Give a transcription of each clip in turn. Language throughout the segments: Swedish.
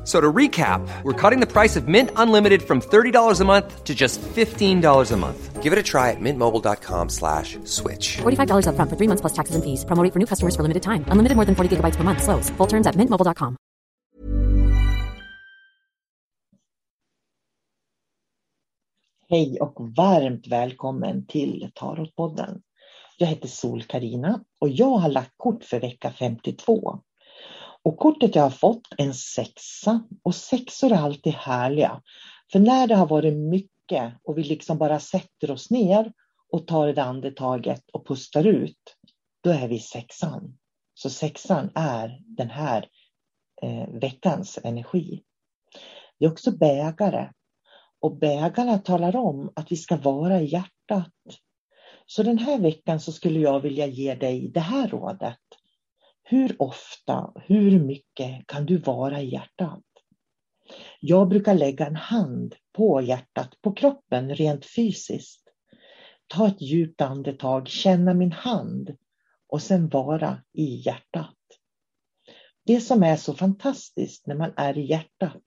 F- So to recap, we're cutting the price of Mint Unlimited from $30 a month to just $15 a month. Give it a try at mintmobile.com slash switch. $45 upfront for three months plus taxes and fees. Promo for new customers for limited time. Unlimited more than 40 gigabytes per month. Slows. Full terms at mintmobile.com. Hej och varmt välkommen till Tarotpodden. Jag heter sol karina och jag har lagt kort för vecka 52. Och kortet jag har fått är en sexa och sexor är alltid härliga. För när det har varit mycket och vi liksom bara sätter oss ner och tar det andetaget och pustar ut, då är vi sexan. Så sexan är den här eh, veckans energi. Det är också bägare och bägarna talar om att vi ska vara i hjärtat. Så den här veckan så skulle jag vilja ge dig det här rådet. Hur ofta, hur mycket kan du vara i hjärtat? Jag brukar lägga en hand på hjärtat, på kroppen rent fysiskt. Ta ett djupt andetag, känna min hand och sen vara i hjärtat. Det som är så fantastiskt när man är i hjärtat,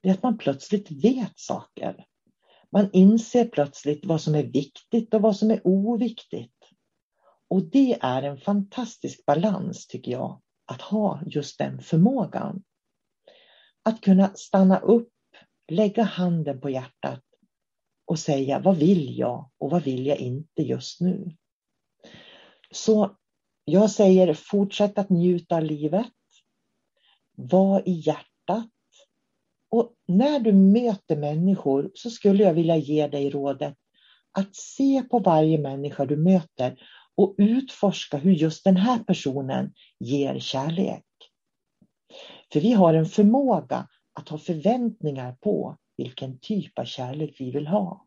det är att man plötsligt vet saker. Man inser plötsligt vad som är viktigt och vad som är oviktigt. Och det är en fantastisk balans tycker jag, att ha just den förmågan. Att kunna stanna upp, lägga handen på hjärtat och säga vad vill jag och vad vill jag inte just nu. Så jag säger fortsätt att njuta av livet. Var i hjärtat. Och när du möter människor så skulle jag vilja ge dig rådet att se på varje människa du möter och utforska hur just den här personen ger kärlek. För vi har en förmåga att ha förväntningar på vilken typ av kärlek vi vill ha.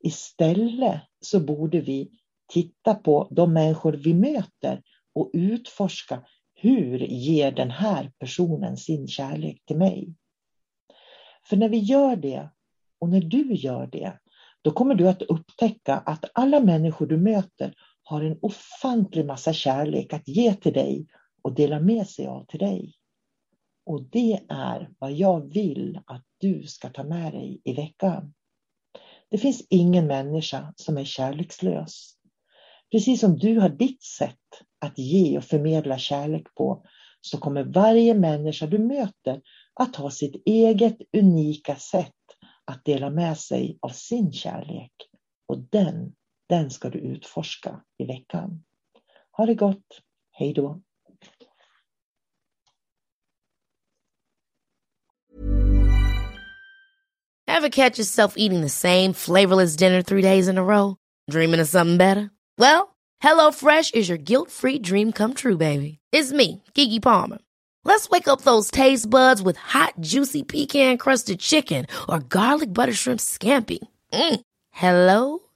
Istället så borde vi titta på de människor vi möter och utforska hur ger den här personen sin kärlek till mig? För när vi gör det och när du gör det, då kommer du att upptäcka att alla människor du möter har en ofantlig massa kärlek att ge till dig och dela med sig av till dig. Och det är vad jag vill att du ska ta med dig i veckan. Det finns ingen människa som är kärlekslös. Precis som du har ditt sätt att ge och förmedla kärlek på så kommer varje människa du möter att ha sitt eget unika sätt att dela med sig av sin kärlek. Och den, den ska du utforska i veckan. Ha det gott. Hej då. Ever catch yourself eating the same flavorless dinner three days in a row? Dreaming of something better? Well, hello fresh is your guilt-free dream come true, baby. It's me, Gigi Palmer. Let's wake up those taste buds with hot, juicy pecan-crusted chicken or garlic butter shrimp scampi. Mm. Hello